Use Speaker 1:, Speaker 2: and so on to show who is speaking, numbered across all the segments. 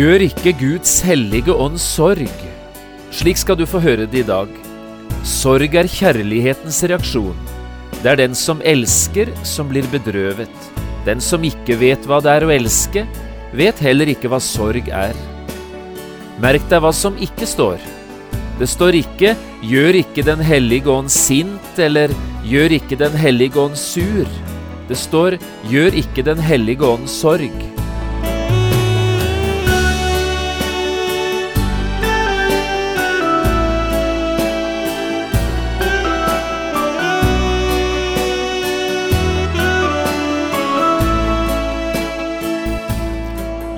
Speaker 1: Gjør ikke Guds hellige ånd sorg. Slik skal du få høre det i dag. Sorg er kjærlighetens reaksjon. Det er den som elsker, som blir bedrøvet. Den som ikke vet hva det er å elske, vet heller ikke hva sorg er. Merk deg hva som ikke står. Det står ikke 'gjør ikke Den hellige ånd sint' eller 'gjør ikke Den hellige ånd sur'. Det står 'gjør ikke Den hellige ånd sorg'.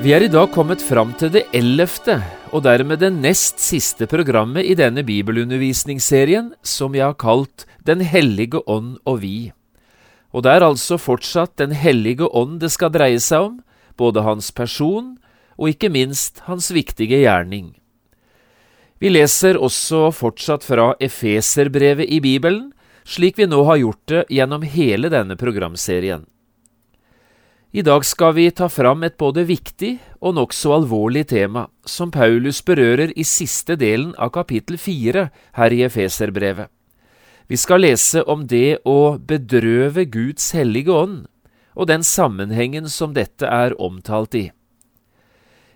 Speaker 1: Vi er i dag kommet fram til det ellevte, og dermed det nest siste programmet i denne bibelundervisningsserien, som jeg har kalt Den hellige ånd og vi. Og det er altså fortsatt Den hellige ånd det skal dreie seg om, både hans person og ikke minst hans viktige gjerning. Vi leser også fortsatt fra Efeserbrevet i Bibelen, slik vi nå har gjort det gjennom hele denne programserien. I dag skal vi ta fram et både viktig og nokså alvorlig tema, som Paulus berører i siste delen av kapittel fire her i Efeserbrevet. Vi skal lese om det å bedrøve Guds hellige ånd, og den sammenhengen som dette er omtalt i.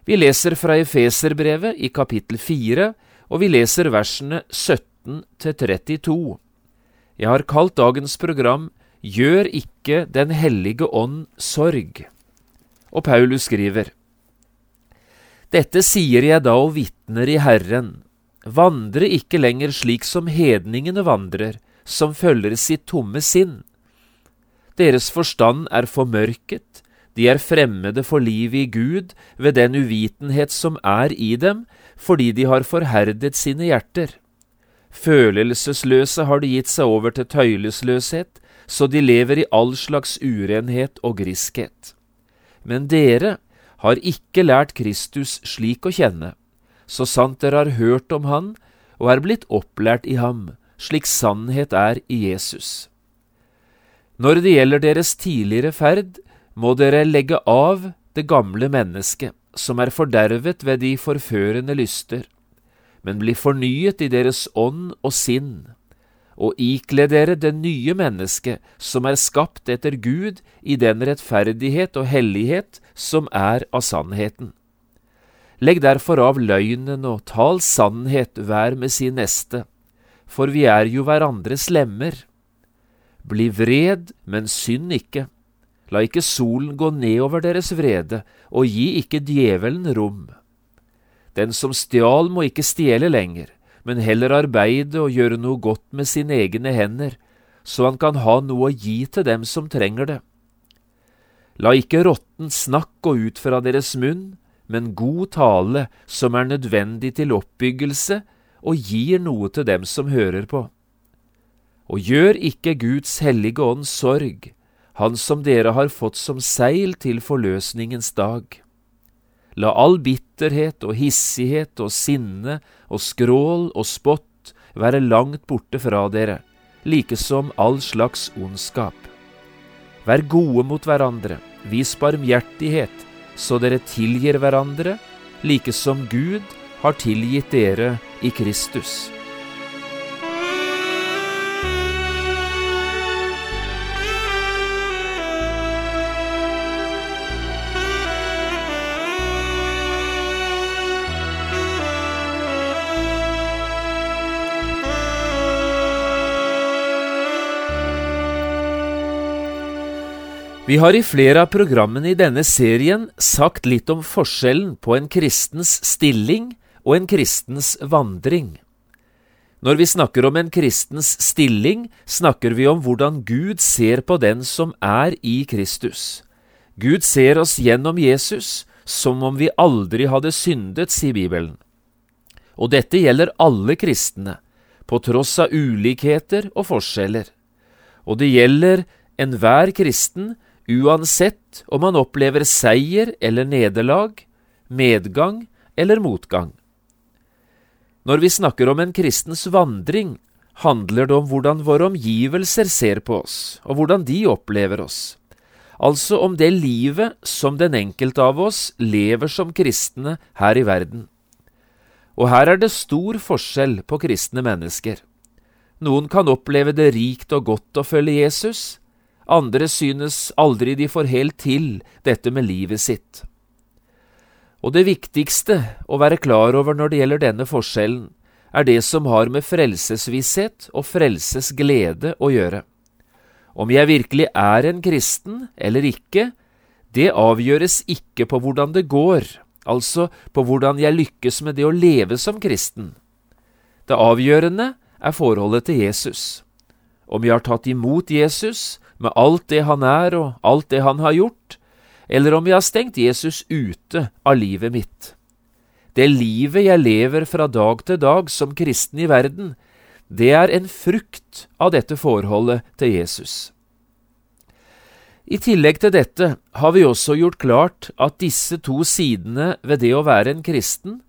Speaker 1: Vi leser fra Efeserbrevet i kapittel fire, og vi leser versene 17 til 32. Jeg har kalt dagens program Gjør ikke Den hellige ånd sorg. Og Paulus skriver, Dette sier jeg da og vitner i Herren, vandre ikke lenger slik som hedningene vandrer, som følger sitt tomme sinn. Deres forstand er formørket, de er fremmede for livet i Gud ved den uvitenhet som er i dem, fordi de har forherdet sine hjerter. Følelsesløse har de gitt seg over til tøylesløshet, så de lever i all slags urenhet og griskhet. Men dere har ikke lært Kristus slik å kjenne, så sant dere har hørt om Han og er blitt opplært i ham, slik sannhet er i Jesus. Når det gjelder deres tidligere ferd, må dere legge av det gamle mennesket, som er fordervet ved de forførende lyster, men bli fornyet i deres ånd og sinn og ikle dere det nye mennesket som er skapt etter Gud i den rettferdighet og hellighet som er av sannheten. Legg derfor av løgnen og tal sannhet hver med sin neste, for vi er jo hverandres lemmer. Bli vred, men synd ikke. La ikke solen gå ned over deres vrede, og gi ikke djevelen rom. Den som stjal, må ikke stjele lenger men heller arbeide og gjøre noe godt med sine egne hender, så han kan ha noe å gi til dem som trenger det. La ikke råttent snakk gå ut fra deres munn, men god tale som er nødvendig til oppbyggelse og gir noe til dem som hører på. Og gjør ikke Guds hellige ånd sorg, han som dere har fått som seil til forløsningens dag. La all bitterhet og hissighet og sinne og skrål og spott være langt borte fra dere, like som all slags ondskap. Vær gode mot hverandre, vis barmhjertighet, så dere tilgir hverandre, like som Gud har tilgitt dere i Kristus. Vi har i flere av programmene i denne serien sagt litt om forskjellen på en kristens stilling og en kristens vandring. Når vi snakker om en kristens stilling, snakker vi om hvordan Gud ser på den som er i Kristus. Gud ser oss gjennom Jesus som om vi aldri hadde syndet, sier Bibelen. Og dette gjelder alle kristne, på tross av ulikheter og forskjeller. Og det gjelder enhver kristen, uansett om han opplever seier eller nederlag, medgang eller motgang. Når vi snakker om en kristens vandring, handler det om hvordan våre omgivelser ser på oss, og hvordan de opplever oss. Altså om det livet som den enkelte av oss lever som kristne her i verden. Og her er det stor forskjell på kristne mennesker. Noen kan oppleve det rikt og godt å følge Jesus, andre synes aldri de får helt til dette med livet sitt. Og det viktigste å være klar over når det gjelder denne forskjellen, er det som har med frelsesvisshet og frelsesglede å gjøre. Om jeg virkelig er en kristen eller ikke, det avgjøres ikke på hvordan det går, altså på hvordan jeg lykkes med det å leve som kristen. Det avgjørende er forholdet til Jesus. Om jeg har tatt imot Jesus med alt det han er og alt det han har gjort, eller om jeg har stengt Jesus ute av livet mitt. Det livet jeg lever fra dag til dag som kristen i verden, det er en frukt av dette forholdet til Jesus. I tillegg til dette har vi også gjort klart at disse to sidene ved det å være en kristen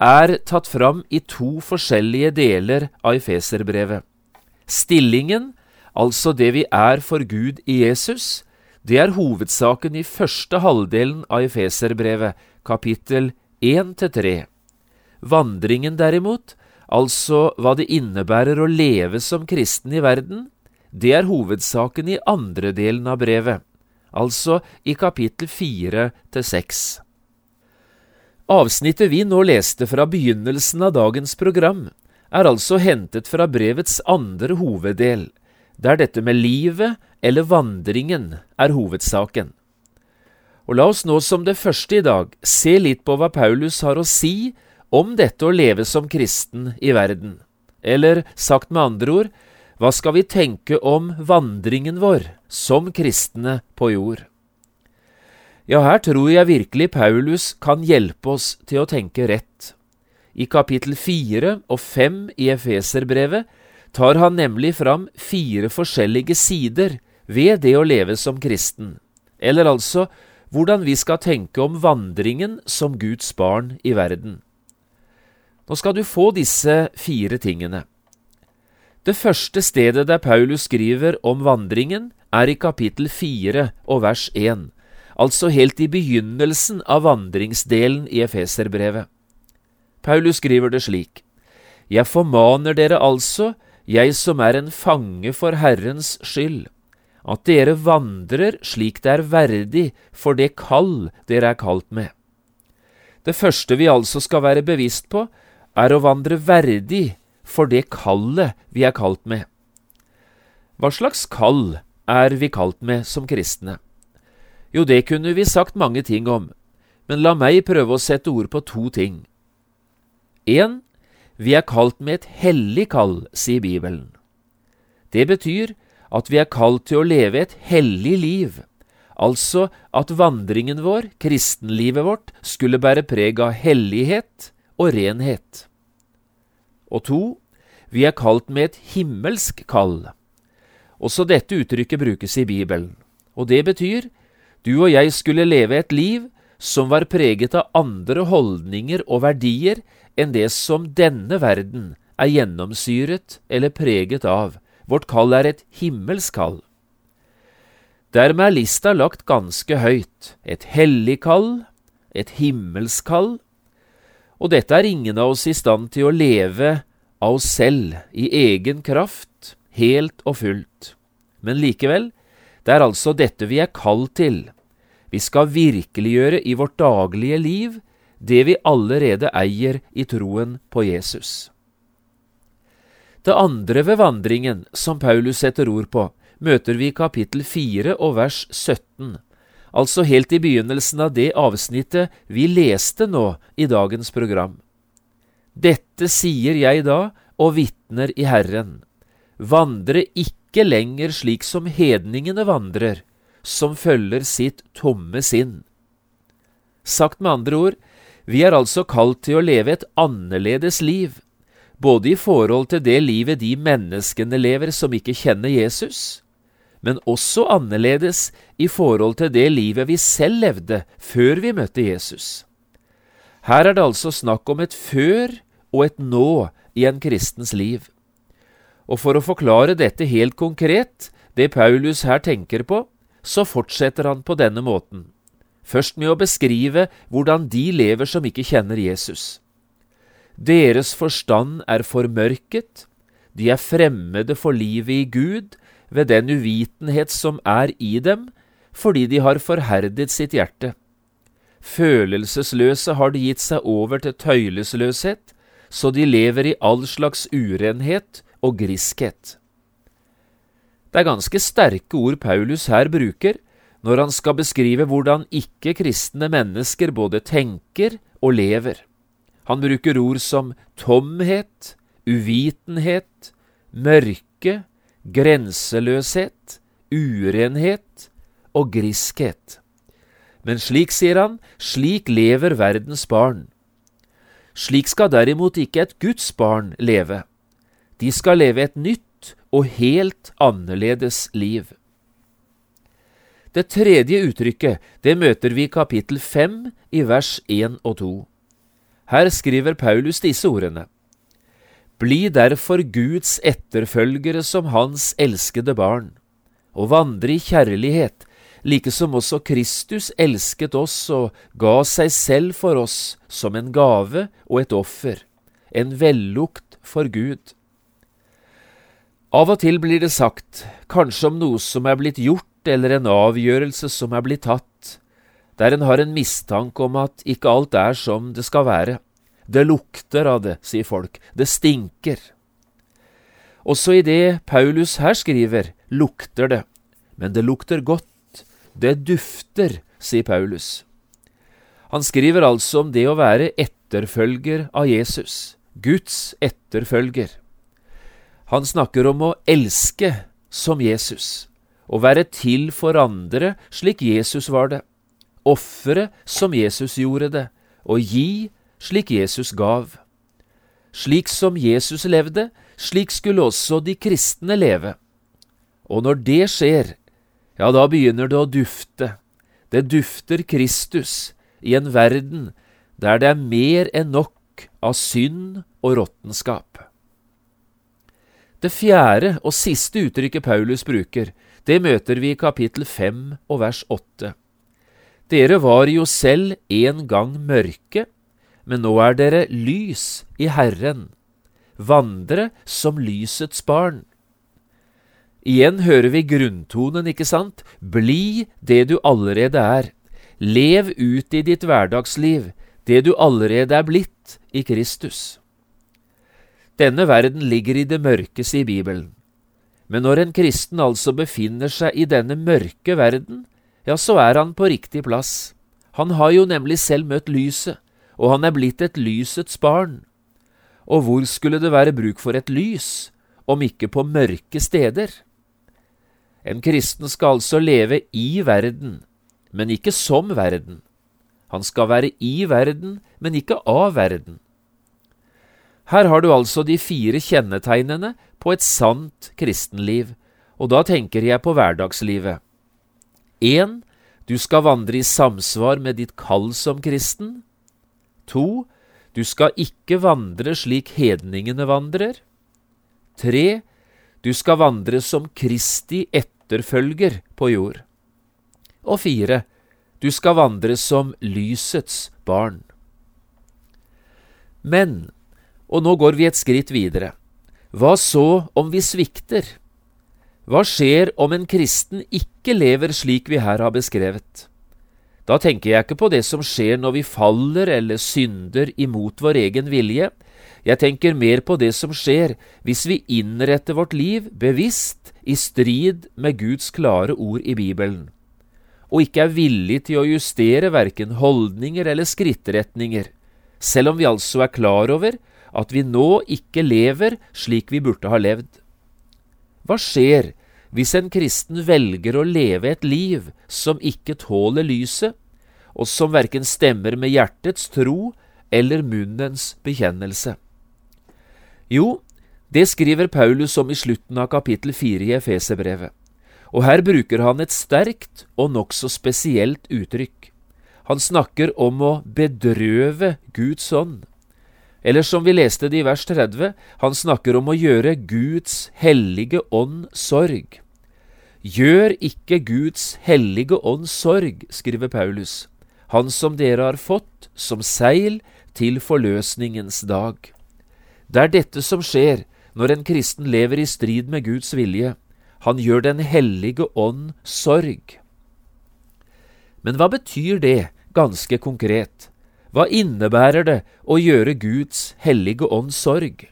Speaker 1: er tatt fram i to forskjellige deler av Efeserbrevet. Stillingen, altså det vi er for Gud i Jesus, det er hovedsaken i første halvdelen av Efeserbrevet, kapittel 1–3. Vandringen derimot, altså hva det innebærer å leve som kristen i verden, det er hovedsaken i andre delen av brevet, altså i kapittel 4–6. Avsnittet vi nå leste fra begynnelsen av dagens program, er altså hentet fra brevets andre hoveddel, der dette med livet eller vandringen er hovedsaken. Og la oss nå som det første i dag se litt på hva Paulus har å si om dette å leve som kristen i verden. Eller sagt med andre ord, hva skal vi tenke om vandringen vår som kristne på jord? Ja, her tror jeg virkelig Paulus kan hjelpe oss til å tenke rett. I kapittel fire og fem i Efeserbrevet tar han nemlig fram fire forskjellige sider ved det å leve som kristen, eller altså hvordan vi skal tenke om vandringen som Guds barn i verden. Nå skal du få disse fire tingene. Det første stedet der Paulus skriver om vandringen, er i kapittel fire og vers én, altså helt i begynnelsen av vandringsdelen i Efeserbrevet. Paulus skriver det slik. Jeg formaner dere altså, jeg som er en fange for Herrens skyld, at dere vandrer slik det er verdig for det kall dere er kalt med. Det første vi altså skal være bevisst på, er å vandre verdig for det kallet vi er kalt med. Hva slags kall er vi kalt med som kristne? Jo, det kunne vi sagt mange ting om, men la meg prøve å sette ord på to ting. En, vi er kalt med et hellig kall, sier Bibelen. Det betyr at vi er kalt til å leve et hellig liv, altså at vandringen vår, kristenlivet vårt, skulle bære preg av hellighet og renhet. Og to, vi er kalt med et himmelsk kall. Også dette uttrykket brukes i Bibelen, og det betyr du og jeg skulle leve et liv som var preget av andre holdninger og verdier enn det som denne verden er gjennomsyret eller preget av. Vårt kall er et himmelsk kall. Dermed er lista lagt ganske høyt. Et hellig kall, et himmelsk kall. Og dette er ingen av oss i stand til å leve av oss selv, i egen kraft, helt og fullt. Men likevel, det er altså dette vi er kalt til. Vi skal virkeliggjøre i vårt daglige liv det vi allerede eier i troen på Jesus. Det andre ved vandringen som Paulus setter ord på, møter vi i kapittel 4 og vers 17, altså helt i begynnelsen av det avsnittet vi leste nå i dagens program. Dette sier jeg da og vitner i Herren. Vandre ikke lenger slik som hedningene vandrer, som følger sitt tomme sinn. Sagt med andre ord, vi er altså kalt til å leve et annerledes liv, både i forhold til det livet de menneskene lever som ikke kjenner Jesus, men også annerledes i forhold til det livet vi selv levde før vi møtte Jesus. Her er det altså snakk om et før og et nå i en kristens liv. Og for å forklare dette helt konkret, det Paulus her tenker på, så fortsetter han på denne måten, først med å beskrive hvordan de lever som ikke kjenner Jesus. Deres forstand er formørket, de er fremmede for livet i Gud ved den uvitenhet som er i dem, fordi de har forherdet sitt hjerte. Følelsesløse har de gitt seg over til tøylesløshet, så de lever i all slags urenhet og griskhet. Det er ganske sterke ord Paulus her bruker når han skal beskrive hvordan ikke-kristne mennesker både tenker og lever. Han bruker ord som tomhet, uvitenhet, mørke, grenseløshet, urenhet og griskhet. Men slik, sier han, slik lever verdens barn. Slik skal derimot ikke et Guds barn leve. De skal leve et nytt og helt annerledes liv. Det tredje uttrykket det møter vi i kapittel fem i vers én og to. Her skriver Paulus disse ordene. Bli derfor Guds etterfølgere som Hans elskede barn, og vandre i kjærlighet, like som også Kristus elsket oss og ga seg selv for oss som en gave og et offer, en vellukt for Gud. Av og til blir det sagt, kanskje om noe som er blitt gjort eller en avgjørelse som er blitt tatt, der en har en mistanke om at ikke alt er som det skal være. Det lukter av det, sier folk. Det stinker. Også i det Paulus her skriver, lukter det. Men det lukter godt. Det dufter, sier Paulus. Han skriver altså om det å være etterfølger av Jesus, Guds etterfølger. Han snakker om å elske som Jesus, å være til for andre slik Jesus var det, ofre som Jesus gjorde det, og gi slik Jesus gav. Slik som Jesus levde, slik skulle også de kristne leve. Og når det skjer, ja, da begynner det å dufte. Det dufter Kristus i en verden der det er mer enn nok av synd og råttenskap. Det fjerde og siste uttrykket Paulus bruker, det møter vi i kapittel 5 og vers 8. Dere var jo selv en gang mørke, men nå er dere lys i Herren, vandre som lysets barn. Igjen hører vi grunntonen, ikke sant? Bli det du allerede er. Lev ut i ditt hverdagsliv det du allerede er blitt i Kristus. Denne verden ligger i det mørkeste i Bibelen. Men når en kristen altså befinner seg i denne mørke verden, ja, så er han på riktig plass. Han har jo nemlig selv møtt lyset, og han er blitt et lysets barn. Og hvor skulle det være bruk for et lys, om ikke på mørke steder? En kristen skal altså leve i verden, men ikke som verden. Han skal være i verden, men ikke av verden. Her har du altså de fire kjennetegnene på et sant kristenliv, og da tenker jeg på hverdagslivet. 1. Du skal vandre i samsvar med ditt kall som kristen. 2. du skal ikke vandre slik hedningene vandrer. 3. du skal vandre som Kristi etterfølger på jord. Og 4. du skal vandre som lysets barn. Men, og nå går vi et skritt videre, hva så om vi svikter? Hva skjer om en kristen ikke lever slik vi her har beskrevet? Da tenker jeg ikke på det som skjer når vi faller eller synder imot vår egen vilje. Jeg tenker mer på det som skjer hvis vi innretter vårt liv bevisst i strid med Guds klare ord i Bibelen, og ikke er villig til å justere verken holdninger eller skrittretninger, selv om vi altså er klar over at vi nå ikke lever slik vi burde ha levd. Hva skjer hvis en kristen velger å leve et liv som ikke tåler lyset, og som verken stemmer med hjertets tro eller munnens bekjennelse? Jo, det skriver Paulus om i slutten av kapittel fire i Efeserbrevet, og her bruker han et sterkt og nokså spesielt uttrykk. Han snakker om å bedrøve Guds ånd. Eller som vi leste det i vers 30, han snakker om å gjøre Guds hellige ånd sorg. Gjør ikke Guds hellige ånd sorg, skriver Paulus, han som dere har fått som seil til forløsningens dag. Det er dette som skjer når en kristen lever i strid med Guds vilje. Han gjør Den hellige ånd sorg. Men hva betyr det ganske konkret? Hva innebærer det å gjøre Guds hellige ånd sorg?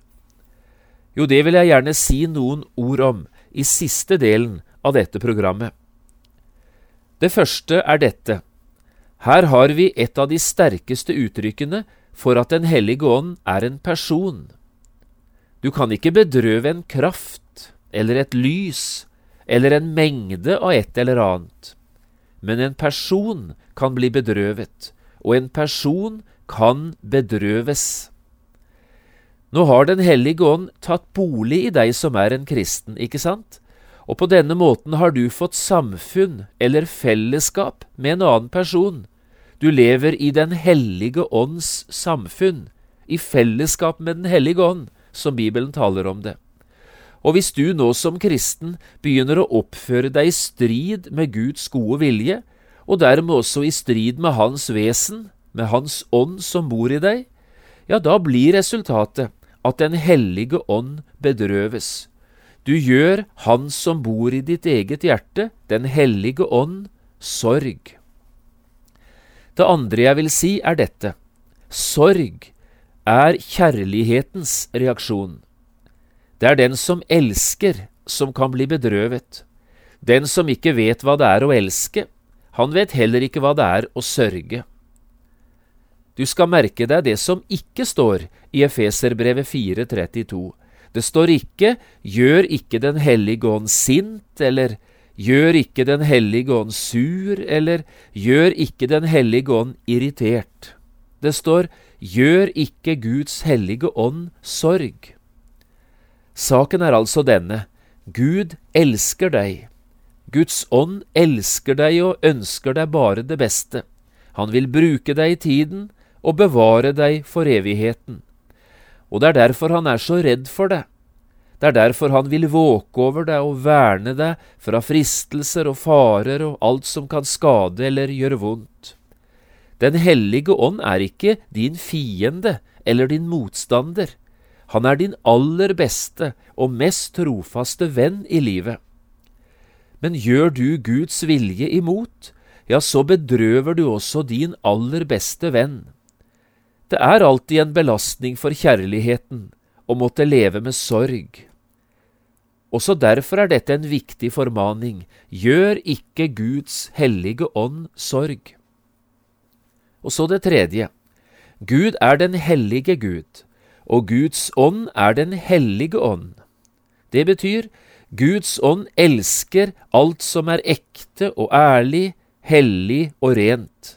Speaker 1: Jo, det vil jeg gjerne si noen ord om i siste delen av dette programmet. Det første er dette. Her har vi et av de sterkeste uttrykkene for at Den hellige ånd er en person. Du kan ikke bedrøve en kraft eller et lys eller en mengde av et eller annet, men en person kan bli bedrøvet, og en person kan bedrøves. Nå har Den hellige ånd tatt bolig i deg som er en kristen, ikke sant? Og på denne måten har du fått samfunn eller fellesskap med en annen person. Du lever i Den hellige ånds samfunn, i fellesskap med Den hellige ånd, som Bibelen taler om det. Og hvis du nå som kristen begynner å oppføre deg i strid med Guds gode vilje, og dermed også i strid med Hans vesen, med Hans ånd som bor i deg, ja, da blir resultatet at Den hellige ånd bedrøves. Du gjør Han som bor i ditt eget hjerte, Den hellige ånd, sorg. Det andre jeg vil si, er dette. Sorg er kjærlighetens reaksjon. Det er den som elsker, som kan bli bedrøvet. Den som ikke vet hva det er å elske, han vet heller ikke hva det er å sørge. Du skal merke deg det som ikke står i Efeserbrevet 432. Det står ikke 'gjør ikke Den hellige ånd sint', eller 'gjør ikke Den hellige ånd sur', eller 'gjør ikke Den hellige ånd irritert'. Det står 'gjør ikke Guds hellige ånd sorg'. Saken er altså denne. Gud elsker deg. Guds ånd elsker deg og ønsker deg bare det beste. Han vil bruke deg i tiden og bevare deg for evigheten og det er derfor han er så redd for deg. Det er derfor han vil våke over deg og verne deg fra fristelser og farer og alt som kan skade eller gjøre vondt. Den hellige ånd er ikke din fiende eller din motstander. Han er din aller beste og mest trofaste venn i livet. Men gjør du Guds vilje imot, ja, så bedrøver du også din aller beste venn. Det er alltid en belastning for kjærligheten å måtte leve med sorg. Også derfor er dette en viktig formaning. Gjør ikke Guds hellige ånd sorg. Og så det tredje. Gud er den hellige Gud, og Guds ånd er den hellige ånd. Det betyr Guds ånd elsker alt som er ekte og ærlig, hellig og rent.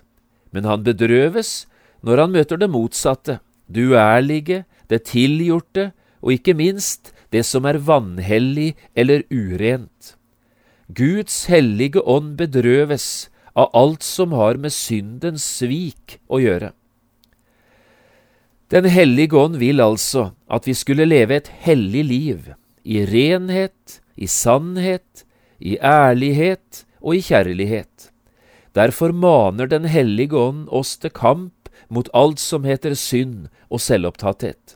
Speaker 1: Men han bedrøves når han møter det motsatte, det uærlige, det tilgjorte, og ikke minst det som er vanhellig eller urent. Guds hellige ånd bedrøves av alt som har med syndens svik å gjøre. Den hellige ånd vil altså at vi skulle leve et hellig liv, i renhet, i sannhet, i ærlighet og i kjærlighet. Derfor maner Den hellige ånd oss til kamp mot alt som heter synd og selvopptatthet.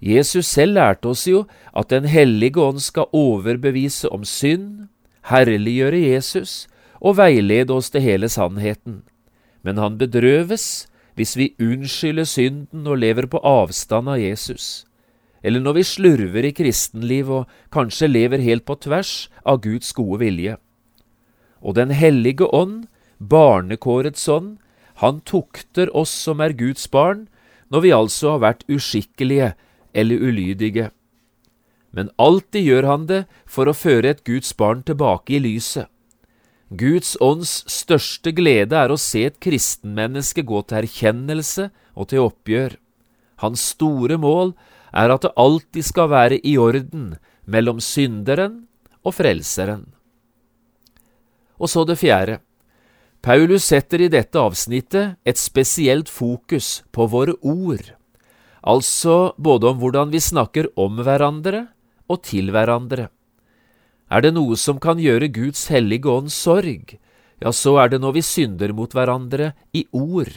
Speaker 1: Jesus selv lærte oss jo at Den hellige ånd skal overbevise om synd, herliggjøre Jesus og veilede oss til hele sannheten. Men han bedrøves hvis vi unnskylder synden og lever på avstand av Jesus, eller når vi slurver i kristenliv og kanskje lever helt på tvers av Guds gode vilje. Og Den hellige ånd, barnekårets ånd, han tukter oss som er Guds barn, når vi altså har vært uskikkelige eller ulydige. men alltid gjør han det for å føre et Guds barn tilbake i lyset. Guds ånds største glede er å se et kristenmenneske gå til erkjennelse og til oppgjør. Hans store mål er at det alltid skal være i orden mellom synderen og frelseren. Og så det fjerde. Paulus setter i dette avsnittet et spesielt fokus på våre ord, altså både om hvordan vi snakker om hverandre og til hverandre. Er det noe som kan gjøre Guds hellige ånd sorg, ja, så er det når vi synder mot hverandre i ord.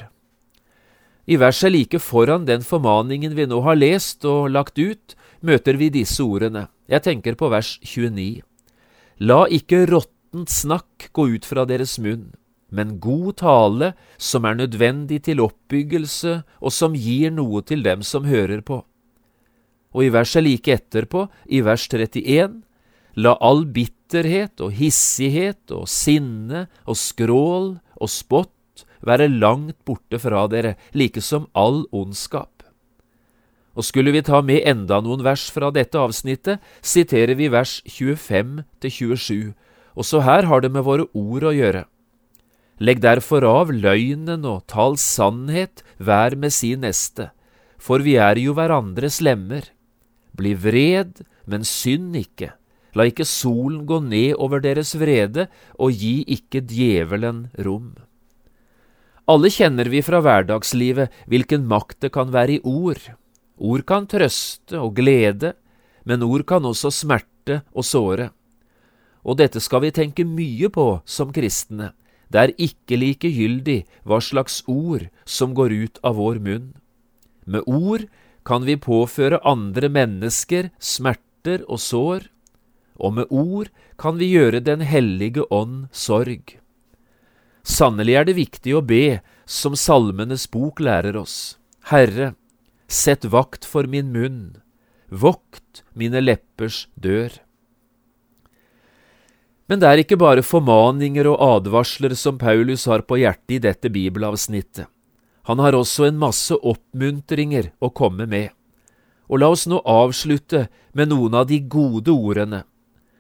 Speaker 1: I verset like foran den formaningen vi nå har lest og lagt ut, møter vi disse ordene. Jeg tenker på vers 29. La ikke råttent snakk gå ut fra deres munn, men god tale som er nødvendig til oppbyggelse og som gir noe til dem som hører på. Og i verset like etterpå, i vers 31, La all bitterhet og hissighet og sinne og skrål og spott være langt borte fra dere, like som all ondskap. Og skulle vi ta med enda noen vers fra dette avsnittet, siterer vi vers 25 til 27. Også her har det med våre ord å gjøre. Legg derfor av løgnen og tal sannhet hver med sin neste, for vi er jo hverandres lemmer. Bli vred, men synd ikke. La ikke solen gå ned over deres vrede, og gi ikke djevelen rom. Alle kjenner vi fra hverdagslivet hvilken makt det kan være i ord. Ord kan trøste og glede, men ord kan også smerte og såre. Og dette skal vi tenke mye på som kristne. Det er ikke likegyldig hva slags ord som går ut av vår munn. Med ord kan vi påføre andre mennesker smerter og sår, og med ord kan vi gjøre Den hellige ånd sorg. Sannelig er det viktig å be, som Salmenes bok lærer oss. Herre, sett vakt for min munn, vokt mine leppers dør. Men det er ikke bare formaninger og advarsler som Paulus har på hjertet i dette bibelavsnittet. Han har også en masse oppmuntringer å komme med. Og la oss nå avslutte med noen av de gode ordene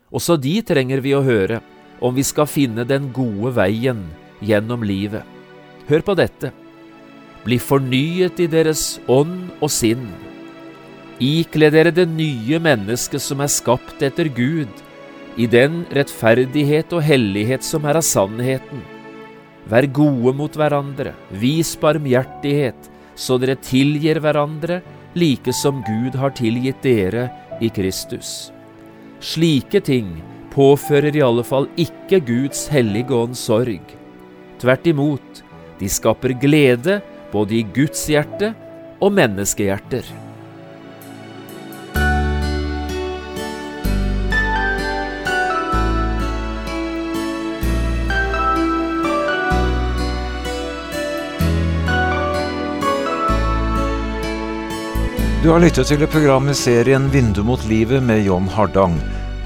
Speaker 1: også de trenger vi å høre om vi skal finne den gode veien gjennom livet. Hør på dette. Bli fornyet i deres ånd og sinn. Ikle dere det nye mennesket som er skapt etter Gud, i den rettferdighet og hellighet som er av sannheten. Vær gode mot hverandre, vis barmhjertighet, så dere tilgir hverandre, like som Gud har tilgitt dere i Kristus. Slike ting påfører i alle fall ikke Guds hellige ånd sorg. Tvert imot, de skaper glede både i Guds hjerte og menneskehjerter.
Speaker 2: Du har lyttet til et program i serien Vindu mot livet med John Hardang.